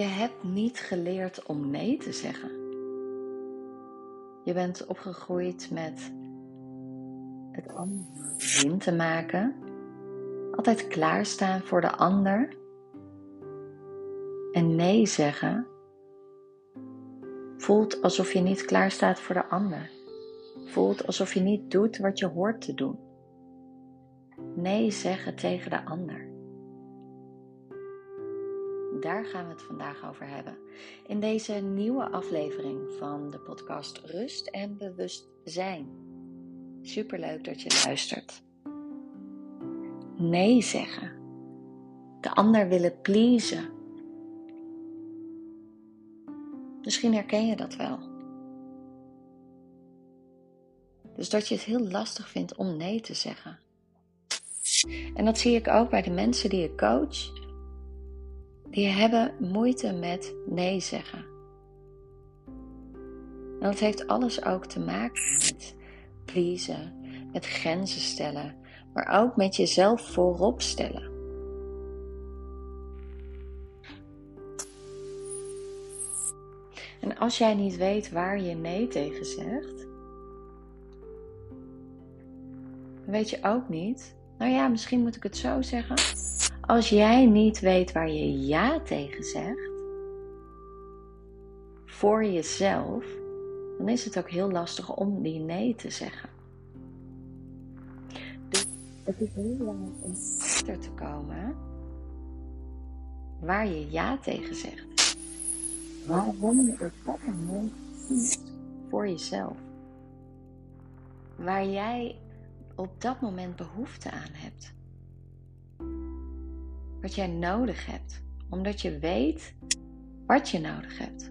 Je hebt niet geleerd om nee te zeggen. Je bent opgegroeid met het ander zin te maken, altijd klaarstaan voor de ander en nee zeggen voelt alsof je niet klaar staat voor de ander. Voelt alsof je niet doet wat je hoort te doen. Nee zeggen tegen de ander. Daar gaan we het vandaag over hebben. In deze nieuwe aflevering van de podcast Rust en Bewustzijn. Superleuk dat je luistert. Nee zeggen. De ander willen pleasen. Misschien herken je dat wel. Dus dat je het heel lastig vindt om nee te zeggen. En dat zie ik ook bij de mensen die ik coach. Die hebben moeite met nee zeggen. En dat heeft alles ook te maken met pleasen, met grenzen stellen, maar ook met jezelf voorop stellen. En als jij niet weet waar je nee tegen zegt, dan weet je ook niet. Nou ja, misschien moet ik het zo zeggen. Als jij niet weet waar je ja tegen zegt, voor jezelf, dan is het ook heel lastig om die nee te zeggen. Dus het is heel belangrijk om achter te komen waar je ja tegen zegt. Waarom op dat kiest voor jezelf. Waar jij op dat moment behoefte aan hebt. Wat jij nodig hebt, omdat je weet wat je nodig hebt.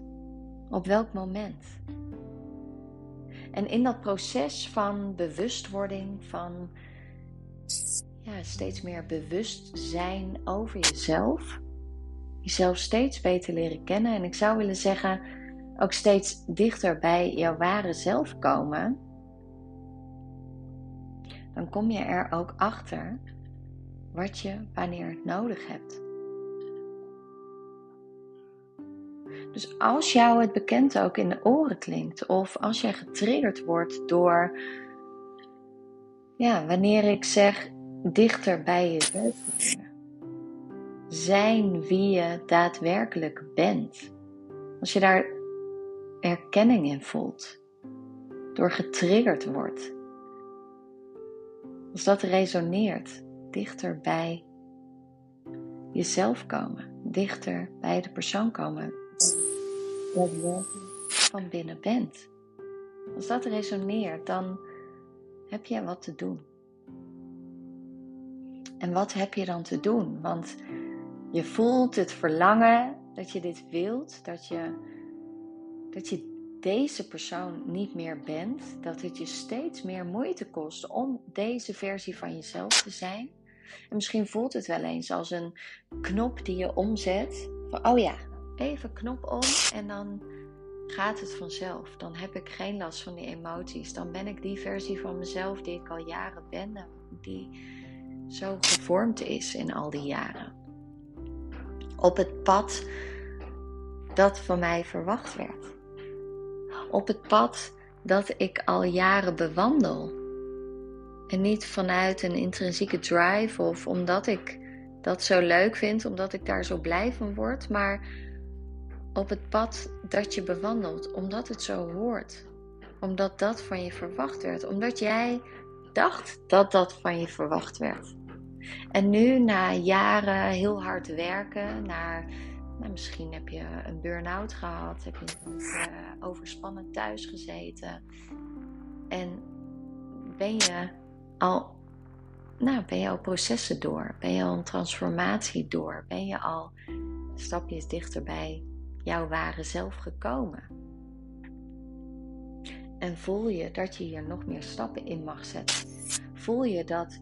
Op welk moment. En in dat proces van bewustwording, van ja, steeds meer bewust zijn over jezelf, jezelf steeds beter leren kennen. En ik zou willen zeggen, ook steeds dichter bij jouw ware zelf komen. Dan kom je er ook achter wat je wanneer nodig hebt. Dus als jou het bekend ook in de oren klinkt, of als jij getriggerd wordt door, ja, wanneer ik zeg dichter bij jezelf zijn wie je daadwerkelijk bent. Als je daar erkenning in voelt, door getriggerd wordt. Als dat resoneert, dichter bij jezelf komen, dichter bij de persoon komen van binnen bent. Als dat resoneert, dan heb je wat te doen. En wat heb je dan te doen? Want je voelt het verlangen dat je dit wilt, dat je, dat je deze persoon niet meer bent, dat het je steeds meer moeite kost om deze versie van jezelf te zijn. En misschien voelt het wel eens als een knop die je omzet. Van, oh ja, even knop om en dan gaat het vanzelf. Dan heb ik geen last van die emoties. Dan ben ik die versie van mezelf die ik al jaren ben, die zo gevormd is in al die jaren op het pad dat van mij verwacht werd. Op het pad dat ik al jaren bewandel. En niet vanuit een intrinsieke drive of omdat ik dat zo leuk vind, omdat ik daar zo blij van word, maar op het pad dat je bewandelt, omdat het zo hoort. Omdat dat van je verwacht werd, omdat jij dacht dat dat van je verwacht werd. En nu, na jaren heel hard werken, naar, nou, misschien heb je een burn-out gehad, heb je uh, overspannen thuis gezeten. En ben je al, nou, ben je al processen door? Ben je al een transformatie door? Ben je al stapjes dichter bij jouw ware zelf gekomen? En voel je dat je hier nog meer stappen in mag zetten? Voel je dat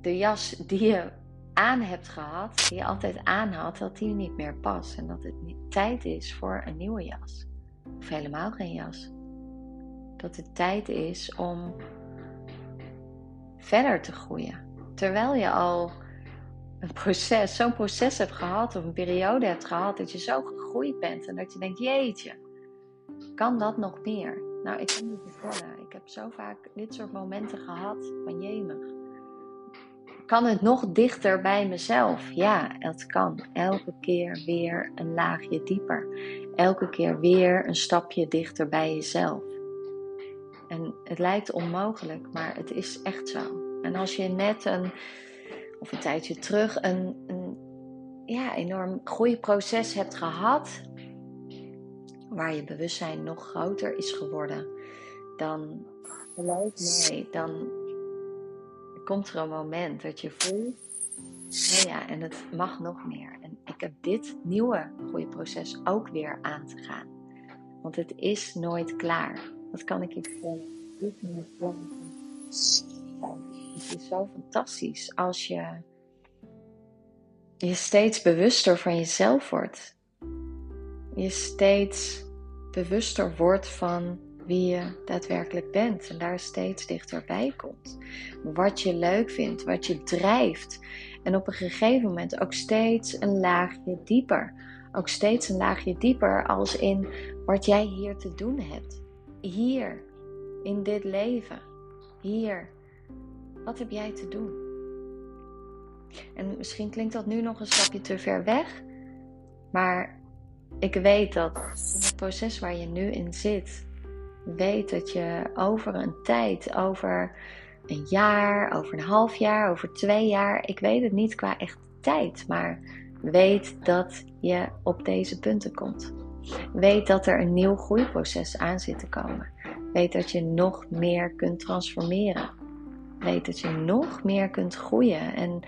de jas die je aan hebt gehad, die je altijd aan had, dat die niet meer past. En dat het tijd is voor een nieuwe jas. Of helemaal geen jas. Dat het tijd is om verder te groeien. Terwijl je al een proces, zo'n proces hebt gehad of een periode hebt gehad dat je zo gegroeid bent en dat je denkt, jeetje, kan dat nog meer? Nou, ik kan je vertellen, ik heb zo vaak dit soort momenten gehad van jemig. Kan het nog dichter bij mezelf? Ja, het kan. Elke keer weer een laagje dieper. Elke keer weer een stapje dichter bij jezelf. En het lijkt onmogelijk, maar het is echt zo. En als je net een, of een tijdje terug, een, een ja, enorm groeiproces hebt gehad, waar je bewustzijn nog groter is geworden, dan mij, dan komt er een moment dat je voelt, oh ja, en het mag nog meer. En ik heb dit nieuwe groeiproces ook weer aan te gaan. Want het is nooit klaar. Dat kan ik je vertellen. Het is zo fantastisch als je je steeds bewuster van jezelf wordt. Je steeds bewuster wordt van wie je daadwerkelijk bent en daar steeds dichterbij komt. Wat je leuk vindt, wat je drijft. En op een gegeven moment ook steeds een laagje dieper. Ook steeds een laagje dieper als in wat jij hier te doen hebt. Hier, in dit leven. Hier. Wat heb jij te doen? En misschien klinkt dat nu nog een stapje te ver weg. Maar ik weet dat het proces waar je nu in zit, weet dat je over een tijd, over een jaar, over een half jaar, over twee jaar, ik weet het niet qua echt tijd, maar weet dat je op deze punten komt. Weet dat er een nieuw groeiproces aan zit te komen. Weet dat je nog meer kunt transformeren. Weet dat je nog meer kunt groeien. En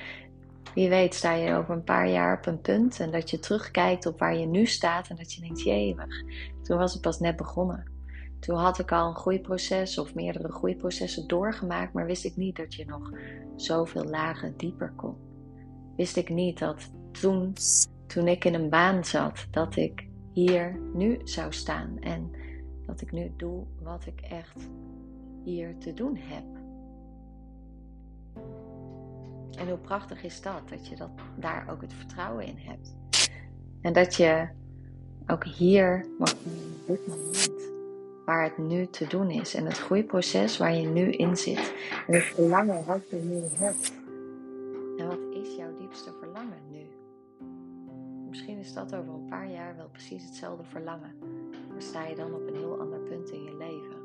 wie weet sta je over een paar jaar op een punt en dat je terugkijkt op waar je nu staat en dat je denkt, jemig, toen was het pas net begonnen. Toen had ik al een groeiproces of meerdere groeiprocessen doorgemaakt, maar wist ik niet dat je nog zoveel lagen dieper kon. Wist ik niet dat toen, toen ik in een baan zat, dat ik hier nu zou staan en dat ik nu doe wat ik echt hier te doen heb. En hoe prachtig is dat, dat je dat, daar ook het vertrouwen in hebt. En dat je ook hier, op dit moment, waar het nu te doen is. En het groeiproces waar je nu in zit. En het verlangen wat je nu hebt. Misschien is dat over een paar jaar wel precies hetzelfde verlangen. Maar sta je dan op een heel ander punt in je leven.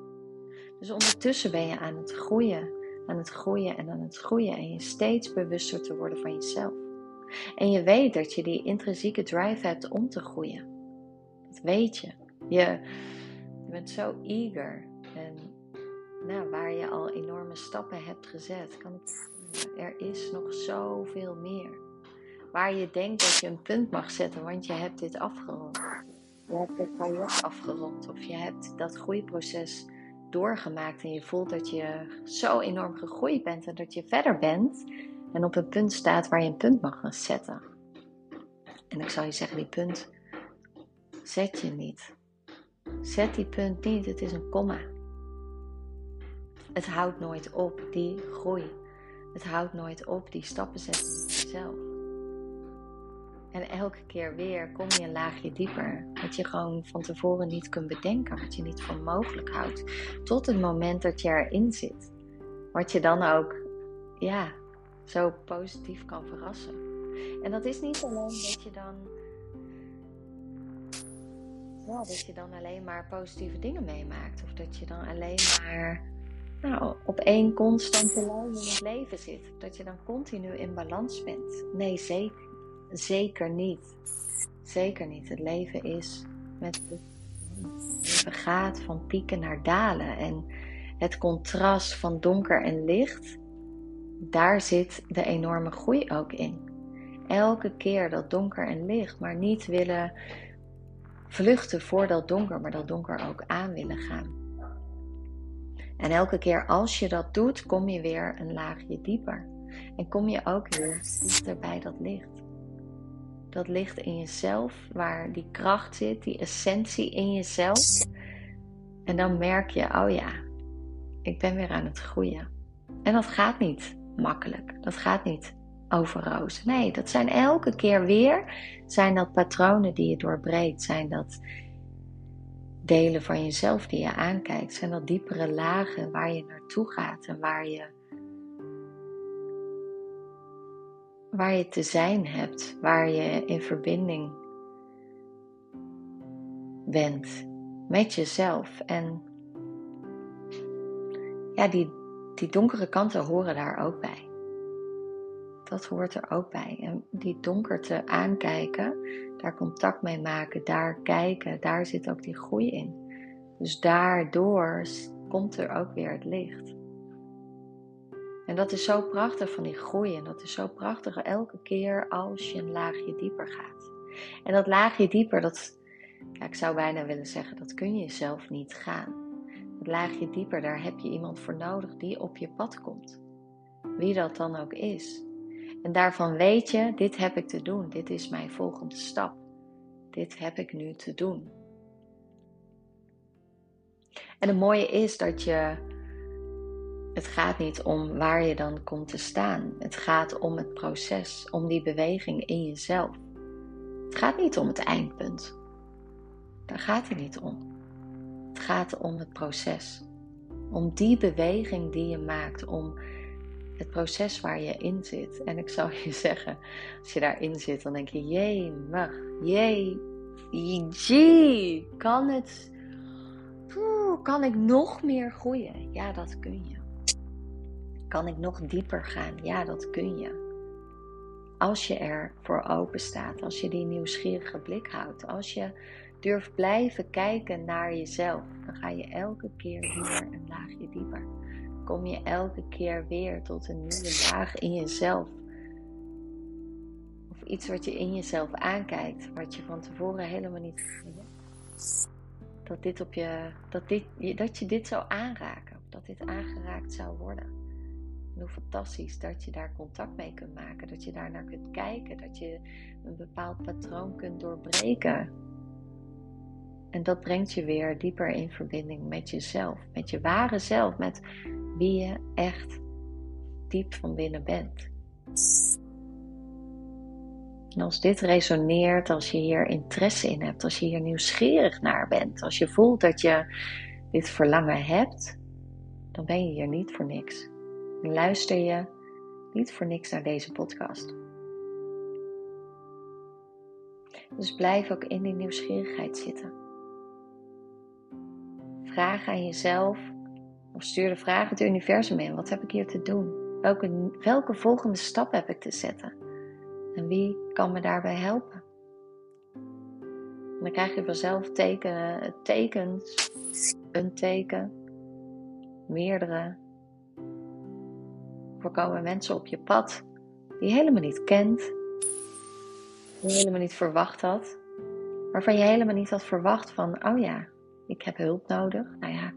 Dus ondertussen ben je aan het groeien, aan het groeien en aan het groeien. En je steeds bewuster te worden van jezelf. En je weet dat je die intrinsieke drive hebt om te groeien. Dat weet je. Je, je bent zo eager. En nou, waar je al enorme stappen hebt gezet, kan er is nog zoveel meer. Waar je denkt dat je een punt mag zetten, want je hebt dit afgerond. Je hebt het project afgerond of je hebt dat groeiproces doorgemaakt en je voelt dat je zo enorm gegroeid bent en dat je verder bent en op een punt staat waar je een punt mag gaan zetten. En ik zou je zeggen, die punt zet je niet. Zet die punt niet, het is een komma. Het houdt nooit op, die groei. Het houdt nooit op, die stappen jezelf. En elke keer weer kom je een laagje dieper. Wat je gewoon van tevoren niet kunt bedenken. Wat je niet voor mogelijk houdt. Tot het moment dat je erin zit. Wat je dan ook, ja, zo positief kan verrassen. En dat is niet alleen dat je dan dat je dan alleen maar positieve dingen meemaakt. Of dat je dan alleen maar nou, op één constante lijn in het leven zit. Dat je dan continu in balans bent. Nee, zeker, zeker niet. Zeker niet. Het leven is met het leven gaat van pieken naar dalen. En het contrast van donker en licht, daar zit de enorme groei ook in. Elke keer dat donker en licht, maar niet willen vluchten voor dat donker, maar dat donker ook aan willen gaan. En elke keer als je dat doet, kom je weer een laagje dieper. En kom je ook weer dichter bij dat licht. Dat licht in jezelf, waar die kracht zit, die essentie in jezelf. En dan merk je, oh ja, ik ben weer aan het groeien. En dat gaat niet makkelijk. Dat gaat niet over rozen. Nee, dat zijn elke keer weer, zijn dat patronen die je doorbreekt, zijn dat delen van jezelf die je aankijkt, zijn dat diepere lagen waar je naartoe gaat en waar je, waar je te zijn hebt, waar je in verbinding bent met jezelf. En ja, die, die donkere kanten horen daar ook bij. Dat hoort er ook bij. En die donkerte aankijken, daar contact mee maken, daar kijken, daar zit ook die groei in. Dus daardoor komt er ook weer het licht. En dat is zo prachtig van die groei. En dat is zo prachtig elke keer als je een laagje dieper gaat. En dat laagje dieper, dat, ja, ik zou bijna willen zeggen, dat kun je zelf niet gaan. Het laagje dieper, daar heb je iemand voor nodig die op je pad komt. Wie dat dan ook is. En daarvan weet je, dit heb ik te doen. Dit is mijn volgende stap. Dit heb ik nu te doen. En het mooie is dat je. Het gaat niet om waar je dan komt te staan. Het gaat om het proces, om die beweging in jezelf. Het gaat niet om het eindpunt. Daar gaat het niet om. Het gaat om het proces. Om die beweging die je maakt, om het proces waar je in zit. En ik zou je zeggen, als je daarin zit, dan denk je, jee, mag, jee, jee, kan het, kan ik nog meer groeien? Ja, dat kun je. Kan ik nog dieper gaan? Ja, dat kun je. Als je er voor open staat, als je die nieuwsgierige blik houdt, als je durft blijven kijken naar jezelf, dan ga je elke keer weer een laagje dieper kom je elke keer weer tot een nieuwe laag in jezelf. Of iets wat je in jezelf aankijkt, wat je van tevoren helemaal niet dat, dit op je, dat, dit, dat je dit zou aanraken, dat dit aangeraakt zou worden. Hoe fantastisch dat je daar contact mee kunt maken, dat je daar naar kunt kijken, dat je een bepaald patroon kunt doorbreken. En dat brengt je weer dieper in verbinding met jezelf, met je ware zelf, met wie je echt diep van binnen bent. En als dit resoneert, als je hier interesse in hebt, als je hier nieuwsgierig naar bent, als je voelt dat je dit verlangen hebt, dan ben je hier niet voor niks. Luister je niet voor niks naar deze podcast. Dus blijf ook in die nieuwsgierigheid zitten. Vraag aan jezelf of stuur de vraag het universum in. Wat heb ik hier te doen? Welke, welke volgende stap heb ik te zetten? En wie kan me daarbij helpen? En dan krijg je vanzelf tekenen, tekens, een teken, meerdere. Er komen mensen op je pad die je helemaal niet kent, die je helemaal niet verwacht had, waarvan je helemaal niet had verwacht van, oh ja, ik heb hulp nodig. Nou ja,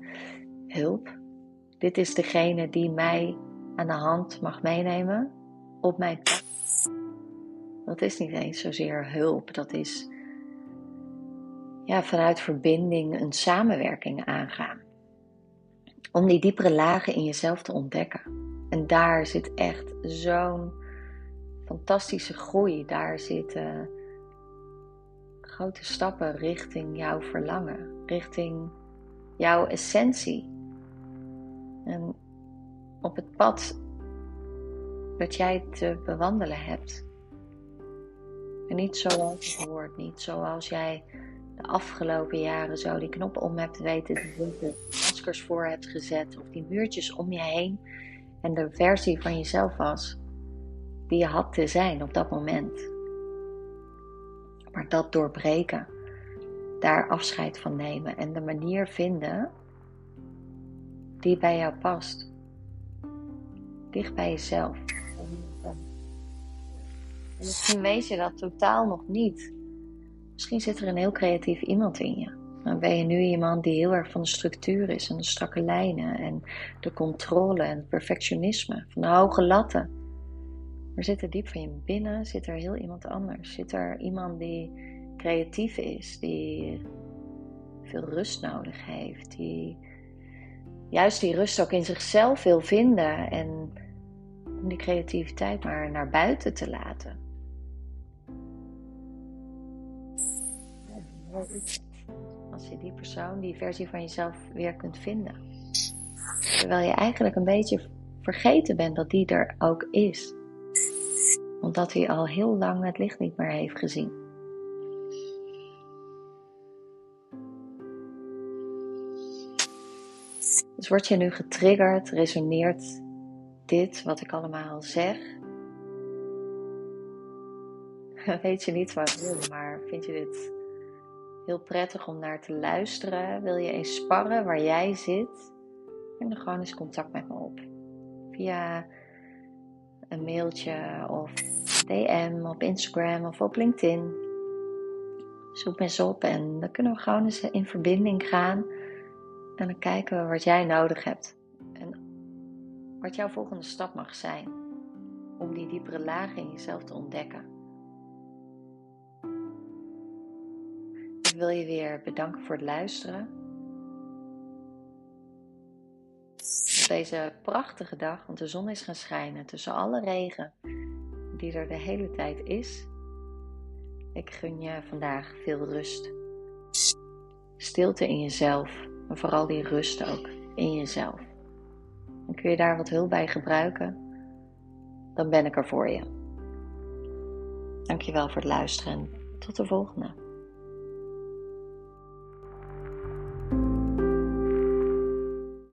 hulp. Dit is degene die mij aan de hand mag meenemen op mijn pad. Dat is niet eens zozeer hulp, dat is ja, vanuit verbinding een samenwerking aangaan. Om die diepere lagen in jezelf te ontdekken. En daar zit echt zo'n fantastische groei. Daar zitten grote stappen richting jouw verlangen, richting jouw essentie. En op het pad dat jij te bewandelen hebt. En niet zoals het hoort, niet zoals jij de afgelopen jaren zo die knop om hebt weten te zetten, maskers voor hebt gezet of die muurtjes om je heen en de versie van jezelf was die je had te zijn op dat moment. Maar dat doorbreken, daar afscheid van nemen en de manier vinden die bij jou past. Dicht bij jezelf. misschien weet je dat totaal nog niet. Misschien zit er een heel creatief iemand in je. Dan ben je nu iemand die heel erg van de structuur is en de strakke lijnen en de controle en het perfectionisme, van de hoge latten. Maar zit er diep van je binnen, zit er heel iemand anders. Zit er iemand die creatief is, die veel rust nodig heeft, die juist die rust ook in zichzelf wil vinden en om die creativiteit maar naar buiten te laten. Als je die persoon, die versie van jezelf weer kunt vinden. Terwijl je eigenlijk een beetje vergeten bent dat die er ook is. Omdat hij al heel lang het licht niet meer heeft gezien. Dus word je nu getriggerd, resoneert dit wat ik allemaal zeg? Weet je niet waarom, maar vind je dit heel prettig om naar te luisteren? Wil je eens sparren waar jij zit? Neem dan gewoon eens contact met me op. Via een mailtje of DM op Instagram of op LinkedIn. Zoek me eens op en dan kunnen we gewoon eens in verbinding gaan. En dan kijken we wat jij nodig hebt. En wat jouw volgende stap mag zijn. Om die diepere lagen in jezelf te ontdekken. Wil je weer bedanken voor het luisteren. deze prachtige dag, want de zon is gaan schijnen tussen alle regen die er de hele tijd is. Ik gun je vandaag veel rust. Stilte in jezelf en vooral die rust ook in jezelf. En kun je daar wat hulp bij gebruiken, dan ben ik er voor je. Dankjewel voor het luisteren en tot de volgende.